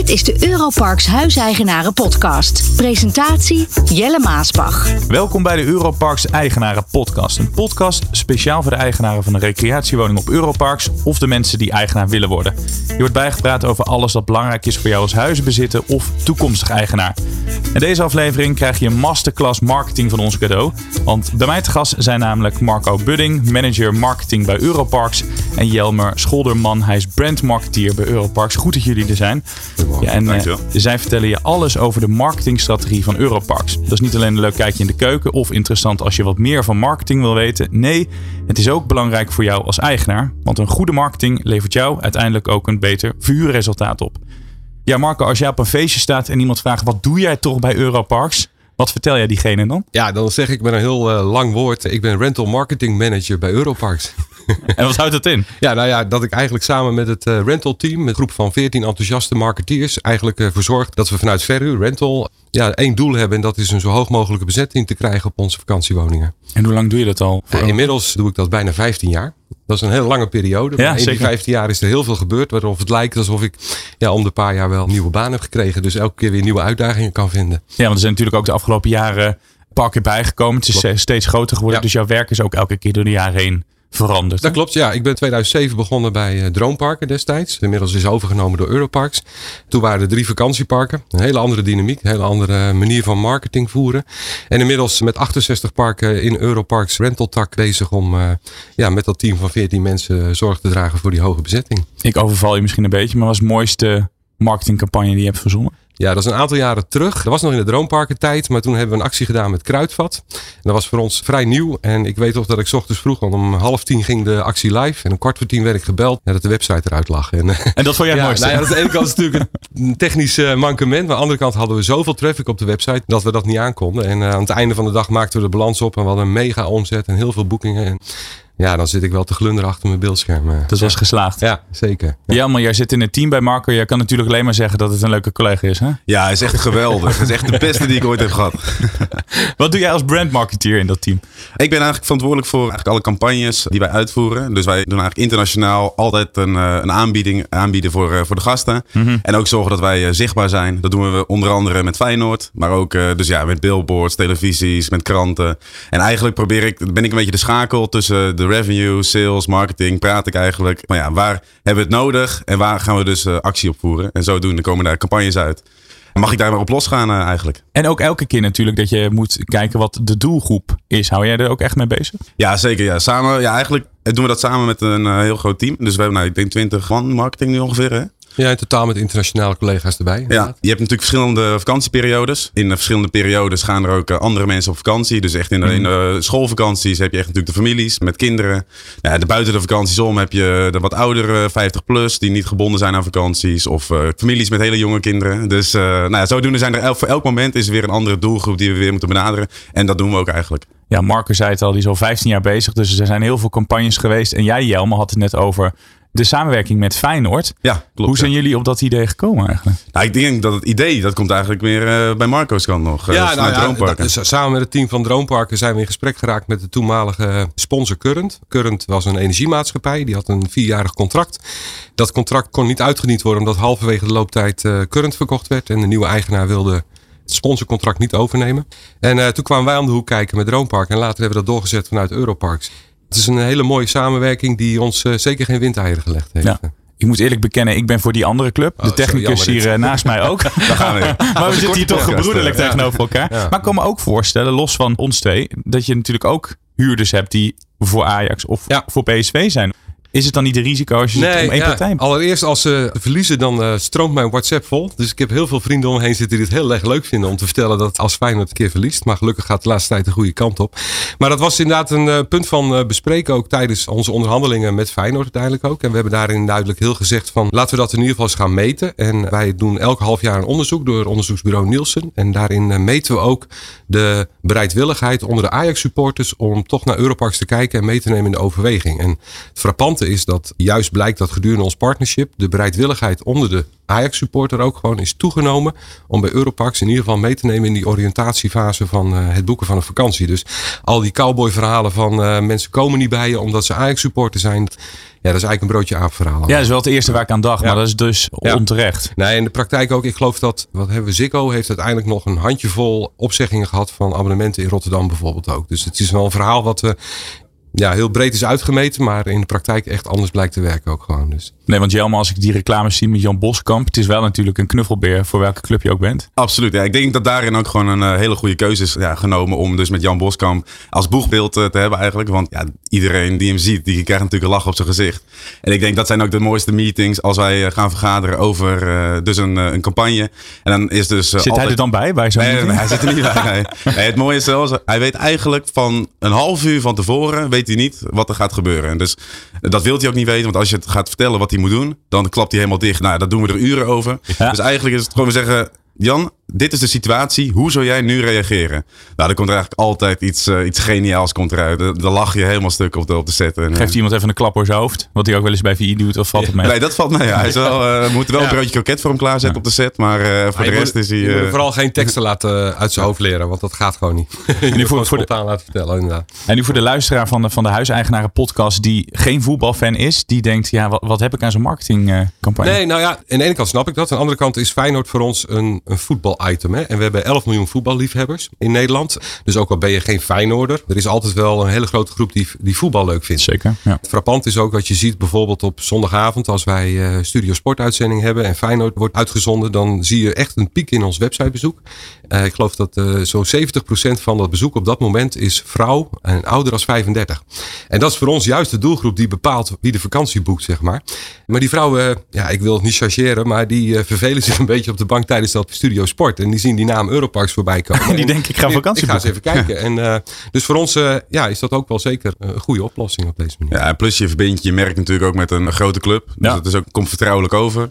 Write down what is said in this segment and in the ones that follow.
Dit is de Europarks Huiseigenaren Podcast. Presentatie Jelle Maasbach. Welkom bij de Europarks Eigenaren Podcast. Een podcast speciaal voor de eigenaren van een recreatiewoning op Europarks of de mensen die eigenaar willen worden. Je wordt bijgepraat over alles dat belangrijk is voor jou als huizenbezitter of toekomstig eigenaar. In deze aflevering krijg je een masterclass marketing van ons cadeau. Want bij mij te gast zijn namelijk Marco Budding, manager marketing bij Europarks, en Jelmer Scholderman, hij is brandmarketeer bij Europarks. Goed dat jullie er zijn. Ja, en uh, zij vertellen je alles over de marketingstrategie van Europarks. Dat is niet alleen een leuk kijkje in de keuken of interessant als je wat meer van marketing wil weten. Nee, het is ook belangrijk voor jou als eigenaar. Want een goede marketing levert jou uiteindelijk ook een beter verhuurresultaat op. Ja, Marco, als jij op een feestje staat en iemand vraagt: wat doe jij toch bij Europarks? Wat vertel jij diegene dan? Ja, dan zeg ik met een heel uh, lang woord: ik ben rental marketing manager bij Europarks. En wat houdt het in? Ja, nou ja, dat ik eigenlijk samen met het uh, rental team, een groep van 14 enthousiaste marketeers, eigenlijk uh, verzorg dat we vanuit verhuur, rental, ja, één doel hebben. En dat is een zo hoog mogelijke bezetting te krijgen op onze vakantiewoningen. En hoe lang doe je dat al? Ja, inmiddels doe ik dat bijna 15 jaar. Dat is een hele lange periode. Maar ja, in zeker. die 15 jaar is er heel veel gebeurd. Waarop het lijkt alsof ik ja, om de paar jaar wel een nieuwe baan heb gekregen. Dus elke keer weer nieuwe uitdagingen kan vinden. Ja, want er zijn natuurlijk ook de afgelopen jaren keer bijgekomen. Het is Klopt. steeds groter geworden. Ja. Dus jouw werk is ook elke keer door de jaren heen veranderd. Dat klopt, ja. Ik ben in 2007 begonnen bij uh, Droomparken destijds. Inmiddels is overgenomen door Europarks. Toen waren er drie vakantieparken. Een hele andere dynamiek, een hele andere manier van marketing voeren. En inmiddels met 68 parken in Europarks rentaltak bezig om uh, ja, met dat team van 14 mensen zorg te dragen voor die hoge bezetting. Ik overval je misschien een beetje, maar wat is het mooiste marketingcampagne die je hebt verzonnen? Ja, dat is een aantal jaren terug. Dat was nog in de droomparken tijd, maar toen hebben we een actie gedaan met Kruidvat. En dat was voor ons vrij nieuw. En ik weet toch dat ik s ochtends vroeg, want om half tien ging de actie live. En om kwart voor tien werd ik gebeld dat de website eruit lag. En, en dat vond jij het ja, mooiste? Nou ja, dat is aan de ene kant natuurlijk een technisch uh, mankement. Maar aan de andere kant hadden we zoveel traffic op de website dat we dat niet aankonden. En uh, aan het einde van de dag maakten we de balans op en we hadden een mega omzet en heel veel boekingen. En ja, dan zit ik wel te glunderen achter mijn beeldscherm. Dat was geslaagd. Ja, zeker. Ja. ja, maar jij zit in het team bij Marco. Jij kan natuurlijk alleen maar zeggen dat het een leuke collega is. Hè? Ja, hij is echt geweldig. Hij is echt de beste die ik ooit heb gehad. Wat doe jij als brandmarketeer in dat team? Ik ben eigenlijk verantwoordelijk voor eigenlijk alle campagnes die wij uitvoeren. Dus wij doen eigenlijk internationaal altijd een, een aanbieding aanbieden voor, voor de gasten. Mm -hmm. En ook zorgen dat wij zichtbaar zijn. Dat doen we onder andere met Feyenoord. Maar ook dus ja, met billboards, televisies, met kranten. En eigenlijk probeer ik, ben ik een beetje de schakel tussen de revenue, sales, marketing, praat ik eigenlijk. Maar ja, waar hebben we het nodig en waar gaan we dus uh, actie op voeren? En zodoende komen daar campagnes uit. Mag ik daar maar op losgaan uh, eigenlijk? En ook elke keer natuurlijk dat je moet kijken wat de doelgroep is. Hou jij er ook echt mee bezig? Ja, zeker. Ja. Samen, ja, eigenlijk doen we dat samen met een uh, heel groot team. Dus we hebben, nou, ik denk 20 man marketing nu ongeveer. Hè? Ja, in totaal met internationale collega's erbij. Ja, je hebt natuurlijk verschillende vakantieperiodes. In de verschillende periodes gaan er ook andere mensen op vakantie. Dus echt in de, mm. in de schoolvakanties heb je echt natuurlijk de families met kinderen. Ja, de buiten de vakanties om heb je de wat oudere 50 plus die niet gebonden zijn aan vakanties. Of uh, families met hele jonge kinderen. Dus uh, nou ja, zodoende zijn er elk, voor elk moment is er weer een andere doelgroep die we weer moeten benaderen. En dat doen we ook eigenlijk. Ja, Marcus zei het al, die is al 15 jaar bezig. Dus er zijn heel veel campagnes geweest. En jij, Jelme, had het net over de samenwerking met Feyenoord. Ja, klopt. Hoe zijn ja. jullie op dat idee gekomen eigenlijk? Nou, ik denk dat het idee, dat komt eigenlijk weer uh, bij Marco's kant nog. Uh, ja, nou, ja dat, samen met het team van Droomparken zijn we in gesprek geraakt met de toenmalige sponsor Current. Current was een energiemaatschappij, die had een vierjarig contract. Dat contract kon niet uitgediend worden omdat halverwege de looptijd uh, Current verkocht werd. En de nieuwe eigenaar wilde het sponsorcontract niet overnemen. En uh, toen kwamen wij om de hoek kijken met Droompark. En later hebben we dat doorgezet vanuit Europarks. Het is een hele mooie samenwerking die ons uh, zeker geen windeieren gelegd heeft. Ja. Ik moet eerlijk bekennen, ik ben voor die andere club. De oh, technicus hier uh, naast mij ook. Daar gaan we. maar we zitten hier toch gebroederlijk ja. tegenover elkaar. Ja. Maar ik kan me ook voorstellen, los van ons twee, dat je natuurlijk ook huurders hebt die voor Ajax of ja. voor PSV zijn. Is het dan niet een risico als je nee, zit om één ja, partij Allereerst, als ze verliezen, dan uh, stroomt mijn WhatsApp vol. Dus ik heb heel veel vrienden om me heen zitten die het heel erg leuk vinden om te vertellen dat als Feyenoord een keer verliest. Maar gelukkig gaat de laatste tijd de goede kant op. Maar dat was inderdaad een uh, punt van uh, bespreken ook tijdens onze onderhandelingen met Feyenoord uiteindelijk ook. En we hebben daarin duidelijk heel gezegd van laten we dat in ieder geval eens gaan meten. En wij doen elk half jaar een onderzoek door onderzoeksbureau Nielsen. En daarin meten we ook de bereidwilligheid onder de Ajax supporters om toch naar Europarks te kijken en mee te nemen in de overweging. En het is dat juist blijkt dat gedurende ons partnership de bereidwilligheid onder de Ajax supporter ook gewoon is toegenomen om bij Europarks in ieder geval mee te nemen in die oriëntatiefase van uh, het boeken van een vakantie. Dus al die cowboy verhalen van uh, mensen komen niet bij je omdat ze Ajax supporter zijn. Ja, dat is eigenlijk een broodje aapverhaal. Ja, dat is wel het eerste waar ik aan dacht, maar dat is dus Ja. onterecht. Nee, in de praktijk ook. Ik geloof dat, wat hebben we, Ziggo heeft uiteindelijk nog een handjevol opzeggingen gehad van abonnementen in Rotterdam bijvoorbeeld ook. Dus het is wel een verhaal wat we ja, heel breed is uitgemeten, maar in de praktijk echt anders blijkt te werken ook gewoon. Dus. Nee, want Jelma, als ik die reclames zie met Jan Boskamp, het is wel natuurlijk een knuffelbeer voor welke club je ook bent. Absoluut. Ja. Ik denk dat daarin ook gewoon een eh, hele goede keuze is ja, genomen om dus met Jan Boskamp als boegbeeld eh, te hebben eigenlijk. Want ja, iedereen die hem ziet, die krijgt natuurlijk een lach op zijn gezicht. En ik denk dat zijn ook de mooiste meetings als wij eh, gaan vergaderen over dus een, een campagne. En dan is dus Zit hij altijd- er dan bij? bij zo'n Nee, nee, meeting? nee, hij zit er niet bij. Nee. Nee, het mooie is zelfs, hij weet eigenlijk van een half uur van tevoren weet hij niet wat er gaat gebeuren. En dus dat wil hij ook niet weten, want als je het gaat vertellen wat hij moet doen, dan klapt hij helemaal dicht. Nou, daar doen we er uren over. Ja. Dus eigenlijk is het gewoon zeggen, Jan, dit is de situatie. Hoe zou jij nu reageren? Nou, er komt er eigenlijk altijd iets, eh, iets geniaals komt eruit. Dan dan lach je helemaal stuk op de, op de set. En, eh, Geeft iemand even een klap voor zijn hoofd? Wat hij ook wel eens bij VI doet, of valt het mee? Nee, dat valt mee. Hij is wel, eh, we moeten wel Ja. een broodje kroket voor hem klaarzetten op de set. Maar eh, voor de rest moet- is hij... je moet vooral geen teksten laten uit zijn hoofd leren, want dat gaat gewoon niet. je moet voor- gewoon voor de- laten vertellen, inderdaad. En nu voor de luisteraar van de, van de Huiseigenaren podcast die geen voetbalfan is, die denkt, ja, wat, wat heb ik aan zo'n marketingcampagne? Nee, nou ja, aan de ene kant snap ik dat. Aan de andere kant is Feyenoord voor ons een, een voetbal-item. Hè? En we hebben 11 miljoen voetballiefhebbers in Nederland. Dus ook al ben je geen Feyenoorder, er is altijd wel een hele grote groep die, die voetbal leuk vindt. Zeker, ja. Het frappant is ook wat je ziet bijvoorbeeld op zondagavond als wij eh, Studio Sport uitzending hebben en Feyenoord wordt uitgezonden, dan zie je echt een piek in ons websitebezoek. Eh, ik geloof dat eh zo'n 70% van dat bezoek op dat moment is vrouw en ouder als 35. En dat is voor ons juist de doelgroep die bepaalt wie de vakantie boekt, zeg maar. Maar die vrouwen, ja, ik wil het niet chargeren, maar die vervelen zich een beetje op de bank tijdens dat Studio Sport. En die zien die naam Europarks voorbij komen. Die En denken, ik ga vakantie Ik ga eens even kijken. En, eh, dus voor ons eh, ja, is dat ook wel zeker een goede oplossing op deze manier. Ja, en plus je verbindt je merk natuurlijk ook met een grote club. Dus Ja. het is ook, komt vertrouwelijk over.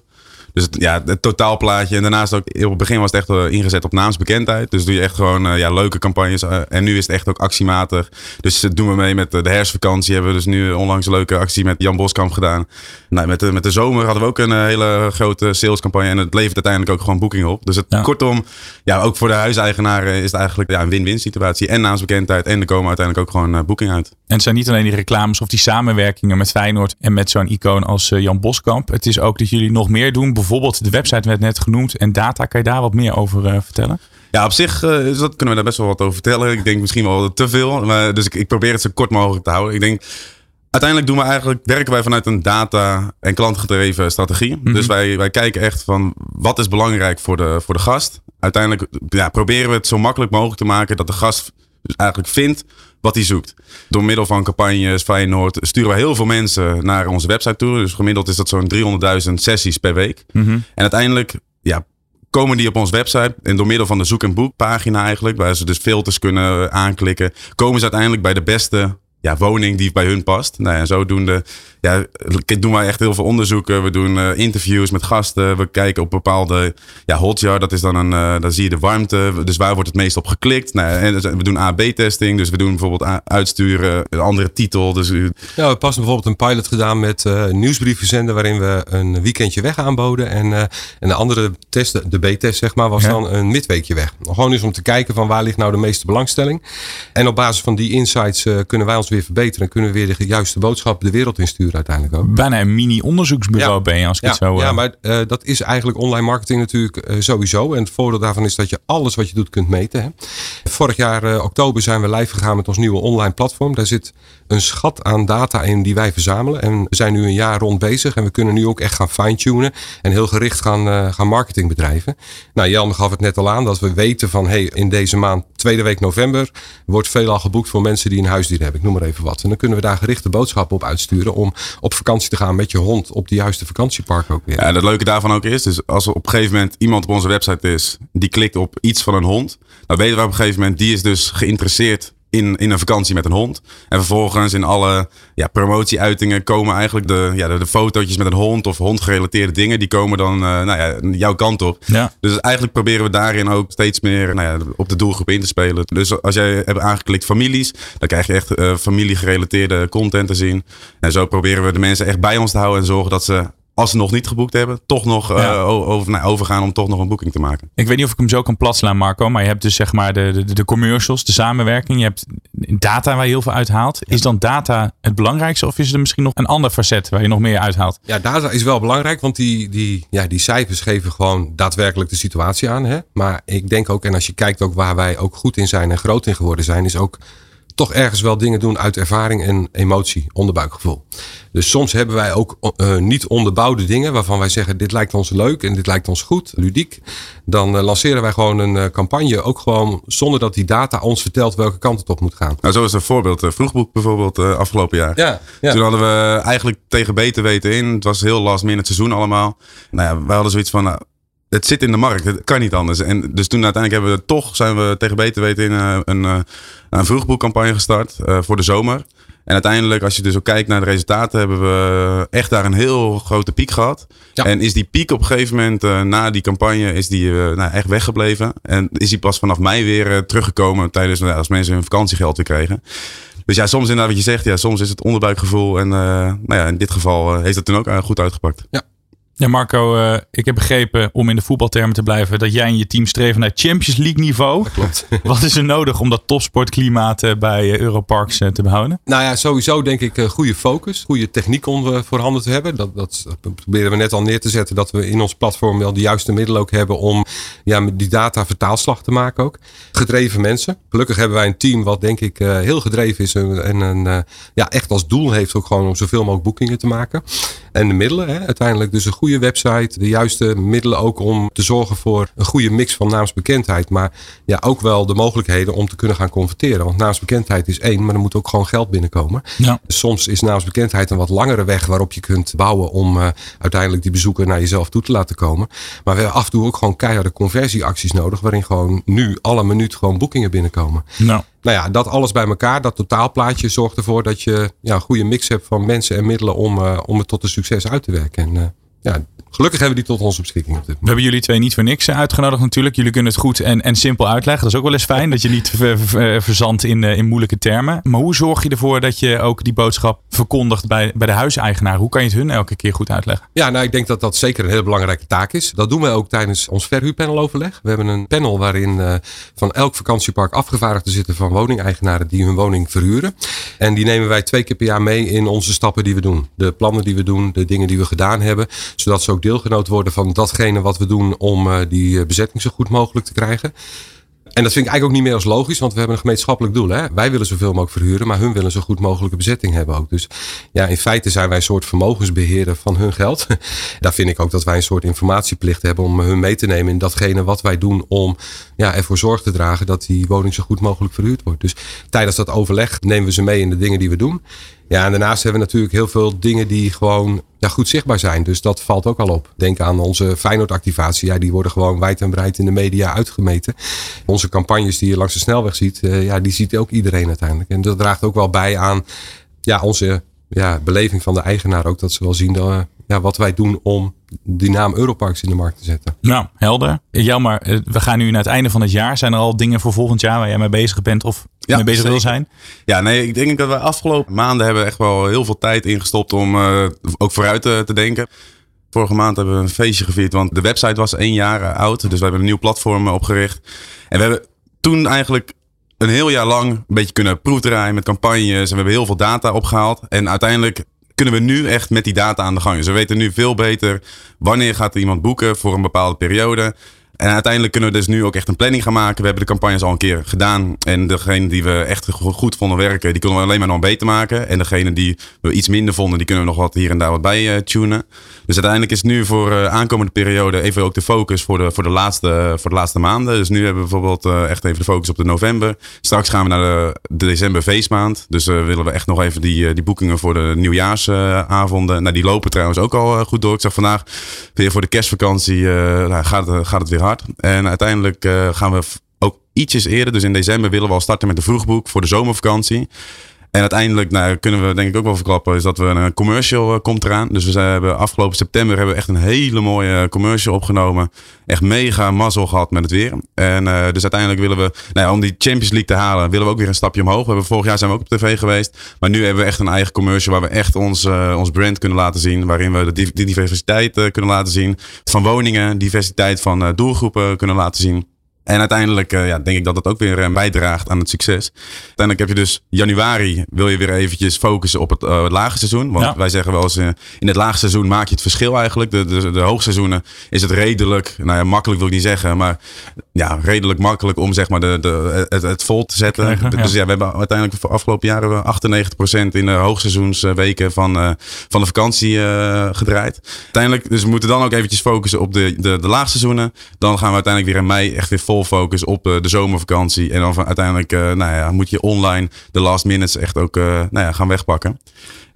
Dus het, ja, het totaalplaatje. En daarnaast ook, op het begin was het echt eh, ingezet op naamsbekendheid. Dus doe je echt gewoon eh, ja, leuke campagnes. eh, en nu is het echt ook actiematig. Dus doen we mee met de herfstvakantie. Hebben we dus nu onlangs een leuke actie met Jan Boskamp gedaan. Nou, met, de, met de zomer hadden we ook een hele grote salescampagne. En het levert uiteindelijk ook gewoon boekingen op. Dus het, Ja. kortom, ja, ook voor de huiseigenaren is het eigenlijk ja, een win-win situatie. En naamsbekendheid. En er komen uiteindelijk ook gewoon boekingen uit. En het zijn niet alleen die reclames of die samenwerkingen met Feyenoord en met zo'n icoon als Jan Boskamp. Het is ook dat jullie nog meer doen. Bijvoorbeeld de website werd net genoemd en data. Kan je daar wat meer over eh, vertellen? Ja, op zich eh, dat, kunnen we daar best wel wat over vertellen. Ik denk misschien wel te veel. Maar, dus ik, ik probeer het zo kort mogelijk te houden. Ik denk, uiteindelijk doen we eigenlijk, werken wij vanuit een data- en klantgedreven strategie. Dus wij, wij kijken echt van wat is belangrijk voor de, voor de gast. Uiteindelijk ja, proberen we het zo makkelijk mogelijk te maken dat de gast dus eigenlijk vindt wat hij zoekt. Door middel van campagnes, Feyenoord, sturen we heel veel mensen naar onze website toe. Dus gemiddeld is dat zo'n 300.000 sessies per week. En uiteindelijk ja, komen die op onze website. En door middel van de zoek- en boekpagina eigenlijk, waar ze dus filters kunnen aanklikken, komen ze uiteindelijk bij de beste ja, woning die bij hun past. Nou ja, zodoende ja, doen wij echt heel veel onderzoeken. We doen eh, interviews met gasten. We kijken op bepaalde ja, hotjar. Dat is dan een, eh dan zie je de warmte. Dus waar wordt het meest op geklikt? Nou, en dus we doen A-B-testing. Dus we doen bijvoorbeeld uitsturen, een andere titel. Dus Ja, we hebben pas bijvoorbeeld een pilot gedaan met eh nieuwsbrieven zenden waarin we een weekendje weg aanboden. En, eh, en de andere test, de- B-test zeg maar, was Ja. dan een midweekje weg. Gewoon eens om te kijken van waar ligt nou de meeste belangstelling. En op basis van die insights eh, kunnen wij ons weer verbeteren. En kunnen we weer de juiste boodschap de wereld insturen uiteindelijk ook. Bijna een mini-onderzoeksbureau Ja. ben je als ik Ja, het zo... eh, ja, maar eh, dat is eigenlijk online marketing natuurlijk eh, sowieso. En het voordeel daarvan is dat je alles wat je doet kunt meten. Hè. Vorig jaar eh, oktober zijn we live gegaan met ons nieuwe online platform. Daar zit een schat aan data in die wij verzamelen. En we zijn nu een jaar rond bezig. En we kunnen nu ook echt gaan fine-tunen. En heel gericht gaan, eh, gaan marketing bedrijven. Nou, Jan gaf het net al aan. Dat we weten van hey, in deze maand, tweede week november, wordt veelal geboekt voor mensen die een huisdier hebben. Ik noem even wat. En dan kunnen we daar gerichte boodschappen op uitsturen. Om op vakantie te gaan met je hond op de juiste vakantiepark ook weer. Ja, en het leuke daarvan ook is, dus als er op een gegeven moment iemand op onze website is, die klikt op iets van een hond, dan weten we op een gegeven moment, die is dus geïnteresseerd in, in een vakantie met een hond. En vervolgens in alle ja, promotieuitingen komen eigenlijk de, ja, de, de fotootjes met een hond of hondgerelateerde dingen, die komen dan eh, nou ja, jouw kant op. Ja. Dus eigenlijk proberen we daarin ook steeds meer nou ja, op de doelgroep in te spelen. Dus als jij hebt aangeklikt families, dan krijg je echt eh familiegerelateerde content te zien. En zo proberen we de mensen echt bij ons te houden en zorgen dat ze als ze nog niet geboekt hebben, toch nog Ja. eh, over, nou, overgaan om toch nog een boeking te maken. Ik weet niet of ik hem zo kan platslaan, Marco. Maar je hebt dus zeg maar de, de, de commercials, de samenwerking. Je hebt data waar je heel veel uithaalt. Is dan data het belangrijkste? Of is er misschien nog een ander facet waar je nog meer uithaalt? Ja, data is wel belangrijk, want die, die, ja, die cijfers geven gewoon daadwerkelijk de situatie aan. Hè? Maar ik denk ook, en als je kijkt ook waar wij ook goed in zijn en groot in geworden zijn, is ook toch ergens wel dingen doen uit ervaring en emotie, onderbuikgevoel. Dus soms hebben wij ook eh, niet onderbouwde dingen waarvan wij zeggen: dit lijkt ons leuk en dit lijkt ons goed, ludiek. Dan eh, lanceren wij gewoon een eh, campagne, ook gewoon zonder dat die data ons vertelt welke kant het op moet gaan. Nou, zo is een voorbeeld. Vroegboek bijvoorbeeld afgelopen jaar. Ja, ja. Toen hadden we eigenlijk tegen beter weten in. Het was heel last minute seizoen allemaal. Nou ja, wij hadden zoiets van... het zit in de markt, het kan niet anders. En dus toen uiteindelijk hebben we toch, zijn we tegen beter weten in eh, een, eh, een vroegboekcampagne gestart eh, voor de zomer. En uiteindelijk, als je dus ook kijkt naar de resultaten, hebben we echt daar een heel grote piek gehad. Ja. En is die piek op een gegeven moment na die campagne is die, nou, echt weggebleven. En is die pas vanaf mei weer teruggekomen tijdens nou, als mensen hun vakantiegeld weer kregen. Dus ja, soms inderdaad wat je zegt, ja, soms is het onderbuikgevoel. En nou ja, in dit geval heeft dat toen ook goed uitgepakt. Ja, Marco, eh, ik heb begrepen, om in de voetbaltermen te blijven, dat jij en je team streven naar Champions League niveau. Klopt. Wat is er nodig om dat topsportklimaat eh, bij eh, Europarks te behouden? Nou ja, sowieso denk ik goede focus, goede techniek om voorhanden te hebben. Dat, dat proberen we net al neer te zetten, dat we in ons platform wel de juiste middelen ook hebben om ja, die data vertaalslag te maken ook. Gedreven mensen. Gelukkig hebben wij een team wat denk ik heel gedreven is en, en een, ja, echt als doel heeft ook gewoon om zoveel mogelijk boekingen te maken. En de middelen, hè, uiteindelijk dus een goede website, de juiste middelen ook om te zorgen voor een goede mix van naamsbekendheid. Maar ja, ook wel de mogelijkheden om te kunnen gaan converteren. Want naamsbekendheid is één, maar er moet ook gewoon geld binnenkomen. Ja. Soms is naamsbekendheid een wat langere weg waarop je kunt bouwen om eh, uiteindelijk die bezoeker naar jezelf toe te laten komen. Maar we hebben af en toe ook gewoon keiharde conversieacties nodig, waarin gewoon nu alle minuut gewoon boekingen binnenkomen. Nou, Nou ja, dat alles bij elkaar, dat totaalplaatje zorgt ervoor dat je ja, een goede mix hebt van mensen en middelen om, eh, om het tot een succes uit te werken. En eh, ja, gelukkig hebben we die tot onze beschikking op dit we moment. hebben jullie twee niet voor niks eh, uitgenodigd natuurlijk. Jullie kunnen het goed en, en simpel uitleggen. Dat is ook wel eens fijn, dat je niet ver- ver- verzandt in, eh, in moeilijke termen. Maar hoe zorg je ervoor dat je ook die boodschap verkondigt bij, bij de huiseigenaar? Hoe kan je het hun elke keer goed uitleggen? Ja, nou ik denk dat dat zeker een hele belangrijke taak is. Dat doen wij ook tijdens ons verhuurpaneloverleg. We hebben een panel waarin eh, van elk vakantiepark afgevaardigden zitten van woningeigenaren die hun woning verhuren. En die nemen wij twee keer per jaar mee in onze stappen die we doen. De plannen die we doen, de dingen die we gedaan hebben. Zodat ze ook deelgenoot worden van datgene wat we doen om eh, die eh, bezetting zo goed mogelijk te krijgen. En dat vind ik eigenlijk ook niet meer als logisch, want we hebben een gemeenschappelijk doel. Hè? Wij willen zoveel mogelijk verhuren, maar hun willen zo goed mogelijke bezetting hebben ook. Dus ja, in feite zijn wij een soort vermogensbeheerder van hun geld. Daar vind ik ook dat wij een soort informatieplicht hebben om hun mee te nemen in datgene wat wij doen om ja, ervoor zorg te dragen dat die woning zo goed mogelijk verhuurd wordt. Dus tijdens dat overleg nemen we ze mee in de dingen die we doen. Ja, en daarnaast hebben we natuurlijk heel veel dingen die gewoon ja, goed zichtbaar zijn. Dus dat valt ook al op. Denk aan onze Feyenoord-activatie. Ja, die worden gewoon wijd en breed in de media uitgemeten. Onze campagnes die je langs de snelweg ziet, eh, ja, die ziet ook iedereen uiteindelijk. En dat draagt ook wel bij aan ja, onze ja, beleving van de eigenaar ook. Dat ze wel zien dat, eh, ja, wat wij doen om die naam Europarks in de markt te zetten. Nou, helder. Jelmar, eh, we gaan nu naar het einde van het jaar. Zijn er al dingen voor volgend jaar waar jij mee bezig bent of Ja, mee bezig wil zijn? Ja, nee, ik denk dat we afgelopen maanden hebben echt wel heel veel tijd ingestopt om eh, ook vooruit te, te denken. Vorige maand hebben we een feestje gevierd, want de website was één jaar eh, oud. Dus we hebben een nieuw platform eh, opgericht. En we hebben toen eigenlijk een heel jaar lang een beetje kunnen proefdraaien met campagnes. En we hebben heel veel data opgehaald. En uiteindelijk kunnen we nu echt met die data aan de gang. We weten nu veel beter wanneer gaat iemand boeken voor een bepaalde periode. En uiteindelijk kunnen we dus nu ook echt een planning gaan maken. We hebben de campagnes al een keer gedaan. En degene die we echt go- goed vonden werken, die kunnen we alleen maar nog beter maken. En degene die we iets minder vonden, die kunnen we nog wat hier en daar wat bij eh, tunen. Dus uiteindelijk is nu voor de aankomende periode even ook de focus voor de, voor de, laatste, voor de laatste maanden. Dus nu hebben we bijvoorbeeld eh, echt even de focus op de november. Straks gaan we naar de, de december feestmaand. Dus eh, willen we echt nog even die, eh, die boekingen voor de nieuwjaarsavonden. nou, die lopen trouwens ook al eh, goed door. Ik zag vandaag weer voor de kerstvakantie eh, nou, gaat, gaat het weer hard. En uiteindelijk eh, gaan we ook ietsjes eerder. Dus in december willen we al starten met de vroegboek voor de zomervakantie. En uiteindelijk nou, kunnen we denk ik ook wel verklappen, is dat we een commercial uh, komt eraan. Dus we hebben afgelopen september hebben we echt een hele mooie commercial opgenomen. Echt mega mazzel gehad met het weer. En uh, dus uiteindelijk willen we, nou om die Champions League te halen, willen we ook weer een stapje omhoog. We hebben, vorig jaar zijn we ook op tv geweest. Maar nu hebben we echt een eigen commercial waar we echt ons, uh, ons brand kunnen laten zien. Waarin we de diversiteit kunnen laten zien. Van woningen, diversiteit van doelgroepen kunnen laten zien. En uiteindelijk uh, ja, denk ik dat dat ook weer uh, bijdraagt aan het succes. Uiteindelijk heb je dus januari wil je weer eventjes focussen op het, uh, het lage seizoen. Want ja. wij zeggen wel eens in het lage seizoen maak je het verschil eigenlijk. De, de, de hoogseizoenen is het redelijk, nou ja, makkelijk wil ik niet zeggen, maar ja, redelijk makkelijk om zeg maar de, de, het, het vol te zetten. Krijgen, dus ja. we hebben uiteindelijk de afgelopen jaren 98% in de hoogseizoensweken van, van de vakantie gedraaid. Uiteindelijk, dus we moeten dan ook eventjes focussen op de, de, de laagseizoenen. Dan gaan we uiteindelijk weer in mei echt weer vol focus op de, de zomervakantie. En dan van, uiteindelijk uh, nou ja, moet je online de last minutes echt ook uh, nou ja, gaan wegpakken.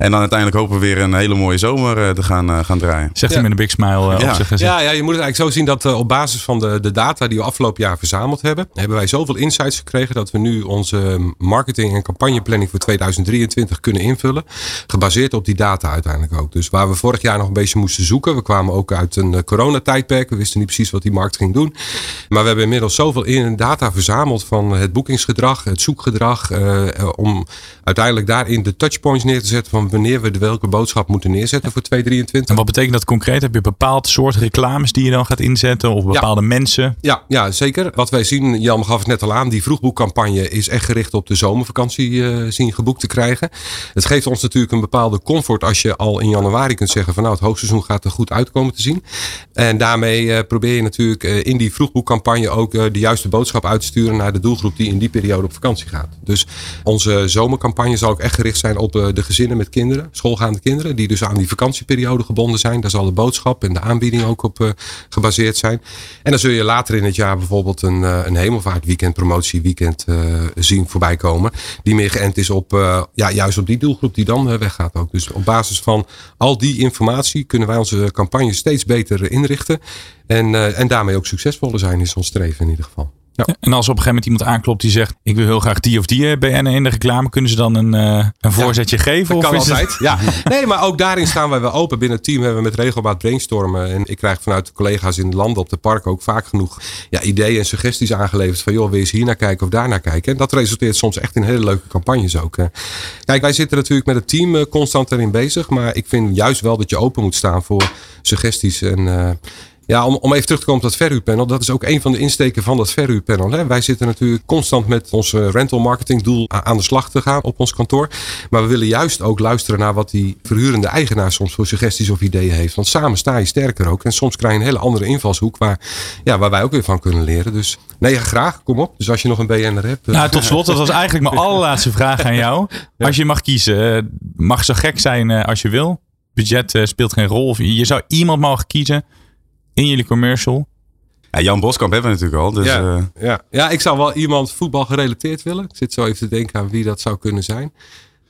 En dan uiteindelijk hopen we weer een hele mooie zomer uh, te gaan, gaan draaien. Zegt hij met een big smile ja. op zich Ja, ja, je moet het eigenlijk zo zien dat op basis van de, de data die we afgelopen jaar verzameld hebben, hebben wij zoveel insights gekregen dat we nu onze marketing en campagneplanning voor 2023 kunnen invullen. Gebaseerd op die data uiteindelijk ook. Dus waar we vorig jaar nog een beetje moesten zoeken. We kwamen ook uit een coronatijdperk. We wisten niet precies wat die markt ging doen. Maar we hebben inmiddels zoveel in data verzameld van het boekingsgedrag, het zoekgedrag. Uh, om uiteindelijk daarin de touchpoints neer te zetten van wanneer we de welke boodschap moeten neerzetten voor 2023. En wat betekent dat concreet? Heb je bepaald soort reclames die je dan gaat inzetten of bepaalde ja. mensen? Ja, ja, zeker. Wat wij zien, Jan gaf het net al aan, die vroegboekcampagne is echt gericht op de zomervakantie uh, zien geboekt te krijgen. Het geeft ons natuurlijk een bepaalde comfort als je al in januari kunt zeggen van nou het hoogseizoen gaat er goed uitkomen te zien. En daarmee uh, probeer je natuurlijk uh, in die vroegboekcampagne ook de juiste boodschap uit te sturen naar de doelgroep die in die periode op vakantie gaat. Dus onze zomercampagne zal ook echt gericht zijn op de gezinnen met kinderen, schoolgaande kinderen, die dus aan die vakantieperiode gebonden zijn. Daar zal de boodschap en de aanbieding ook op gebaseerd zijn. En dan zul je later in het jaar bijvoorbeeld een, een hemelvaartweekend, promotieweekend uh, zien voorbij komen. Die meer geënt is op, uh, ja, juist op die doelgroep die dan uh, weggaat ook. Dus op basis van al die informatie kunnen wij onze campagne steeds beter inrichten. En, en daarmee ook succesvoller zijn is ons streven in ieder geval. Ja. En als op een gegeven moment iemand aanklopt die zegt: Ik wil heel graag die of die BN in de reclame, kunnen ze dan een, uh, een voorzetje ja, geven? Dat of kan is altijd. Het... Ja. Nee, maar ook daarin staan wij wel open. Binnen het team hebben we met regelmaat brainstormen. En ik krijg vanuit de collega's in de landen op de park ook vaak genoeg ja, ideeën en suggesties aangeleverd. Van joh, wil je eens hier naar kijken of daar naar kijken? En dat resulteert soms echt in hele leuke campagnes ook. Kijk, wij zitten natuurlijk met het team constant erin bezig. Maar ik vind juist wel dat je open moet staan voor suggesties en. Uh, ja, om, om even terug te komen op dat verhuurpanel. Dat is ook een van de insteken van dat verhuurpanel. Hè. Wij zitten natuurlijk constant met ons rental marketing doel aan de slag te gaan op ons kantoor. Maar we willen juist ook luisteren naar wat die verhurende eigenaar soms voor suggesties of ideeën heeft. Want samen sta je sterker ook. En soms krijg je een hele andere invalshoek waar, ja, waar wij ook weer van kunnen leren. Dus nee, graag. Kom op. Dus als je nog een BN'er hebt. Nou, tot slot, dat was eigenlijk mijn allerlaatste vraag aan jou. Als je mag kiezen, mag zo gek zijn als je wil. Budget speelt geen rol. Je zou iemand mogen kiezen in jullie commercial? Ja, Jan Boskamp hebben we natuurlijk al. Dus, ja, uh... ja. ja, ik zou wel iemand voetbal gerelateerd willen. Ik zit zo even te denken aan wie dat zou kunnen zijn.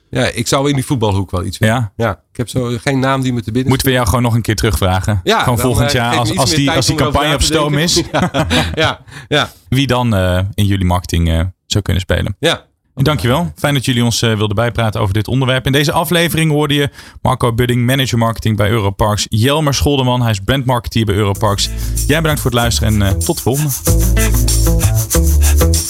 Ja, ik zou in die voetbalhoek wel iets willen. Ja? ja ik heb zo geen naam die me te binnen Moeten we jou gewoon nog een keer terugvragen? Ja, gewoon dan, volgend uh, jaar als, als die, als die campagne op stoom is. ja, ja, ja. Wie dan uh, in jullie marketing uh, zou kunnen spelen. Ja, Dankjewel. Fijn dat jullie ons uh, wilden bijpraten over dit onderwerp. In deze aflevering hoorde je Marco Budding, manager marketing bij Europarks. Jelmer Scholderman, hij is brandmarketeer bij Europarks. Jij bedankt voor het luisteren en uh, tot de volgende.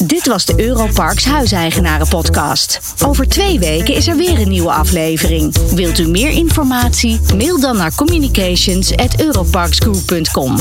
Dit was de Europarks Huiseigenaren podcast. Over twee weken is er weer een nieuwe aflevering. Wilt u meer informatie? Mail dan naar communications@europarksgroup.com.